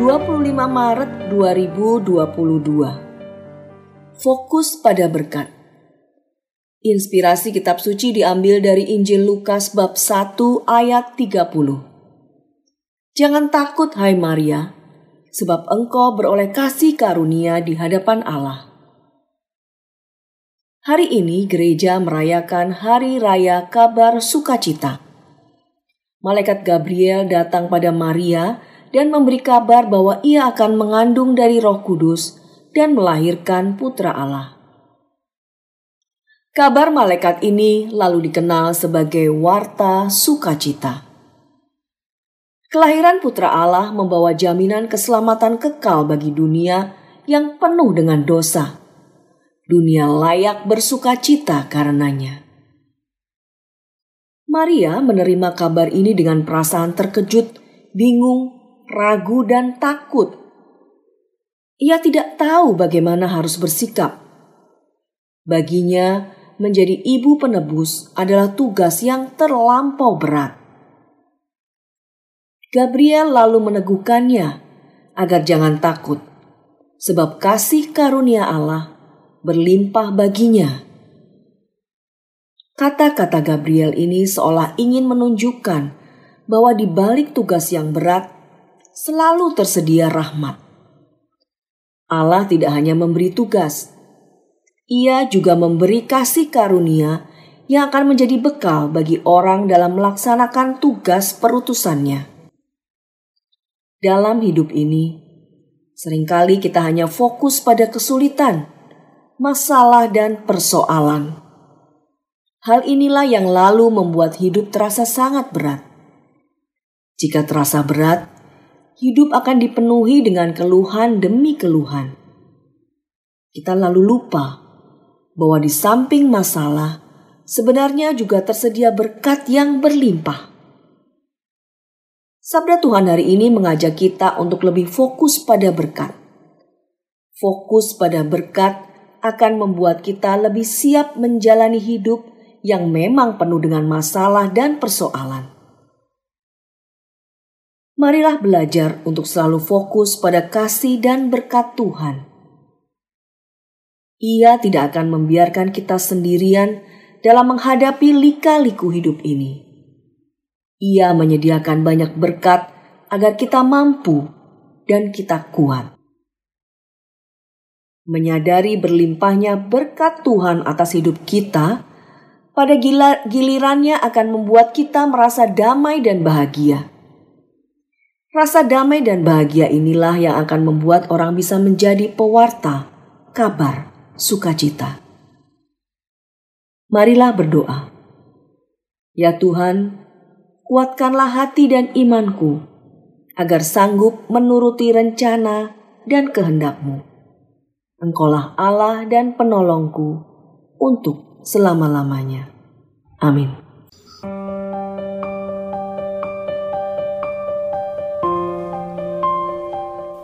25 Maret 2022 Fokus pada berkat Inspirasi kitab suci diambil dari Injil Lukas bab 1 ayat 30. Jangan takut hai Maria, sebab engkau beroleh kasih karunia di hadapan Allah. Hari ini gereja merayakan hari raya kabar sukacita. Malaikat Gabriel datang pada Maria dan memberi kabar bahwa ia akan mengandung dari Roh Kudus dan melahirkan putra Allah. Kabar malaikat ini lalu dikenal sebagai warta sukacita. Kelahiran putra Allah membawa jaminan keselamatan kekal bagi dunia yang penuh dengan dosa. Dunia layak bersukacita karenanya. Maria menerima kabar ini dengan perasaan terkejut, bingung, ragu, dan takut. Ia tidak tahu bagaimana harus bersikap. Baginya, menjadi ibu penebus adalah tugas yang terlampau berat. Gabriel lalu meneguhkannya agar jangan takut, sebab kasih karunia Allah berlimpah baginya. Kata-kata Gabriel ini seolah ingin menunjukkan bahwa di balik tugas yang berat selalu tersedia rahmat. Allah tidak hanya memberi tugas, ia juga memberi kasih karunia yang akan menjadi bekal bagi orang dalam melaksanakan tugas perutusannya. Dalam hidup ini, sering kali kita hanya fokus pada kesulitan, masalah, dan persoalan. Hal inilah yang lalu membuat hidup terasa sangat berat. Jika terasa berat, hidup akan dipenuhi dengan keluhan demi keluhan. Kita lalu lupa bahwa di samping masalah, sebenarnya juga tersedia berkat yang berlimpah. Sabda Tuhan hari ini mengajak kita untuk lebih fokus pada berkat. Fokus pada berkat akan membuat kita lebih siap menjalani hidup yang memang penuh dengan masalah dan persoalan. Marilah belajar untuk selalu fokus pada kasih dan berkat Tuhan ia tidak akan membiarkan kita sendirian dalam menghadapi lika-liku hidup ini. Ia menyediakan banyak berkat agar kita mampu dan kita kuat. Menyadari berlimpahnya berkat Tuhan atas hidup kita, pada gilirannya akan membuat kita merasa damai dan bahagia. Rasa damai dan bahagia inilah yang akan membuat orang bisa menjadi pewarta kabar sukacita. Marilah berdoa. Ya Tuhan, kuatkanlah hati dan imanku, agar sanggup menuruti rencana dan kehendakmu. Engkaulah Allah dan penolongku untuk selama-lamanya. Amin.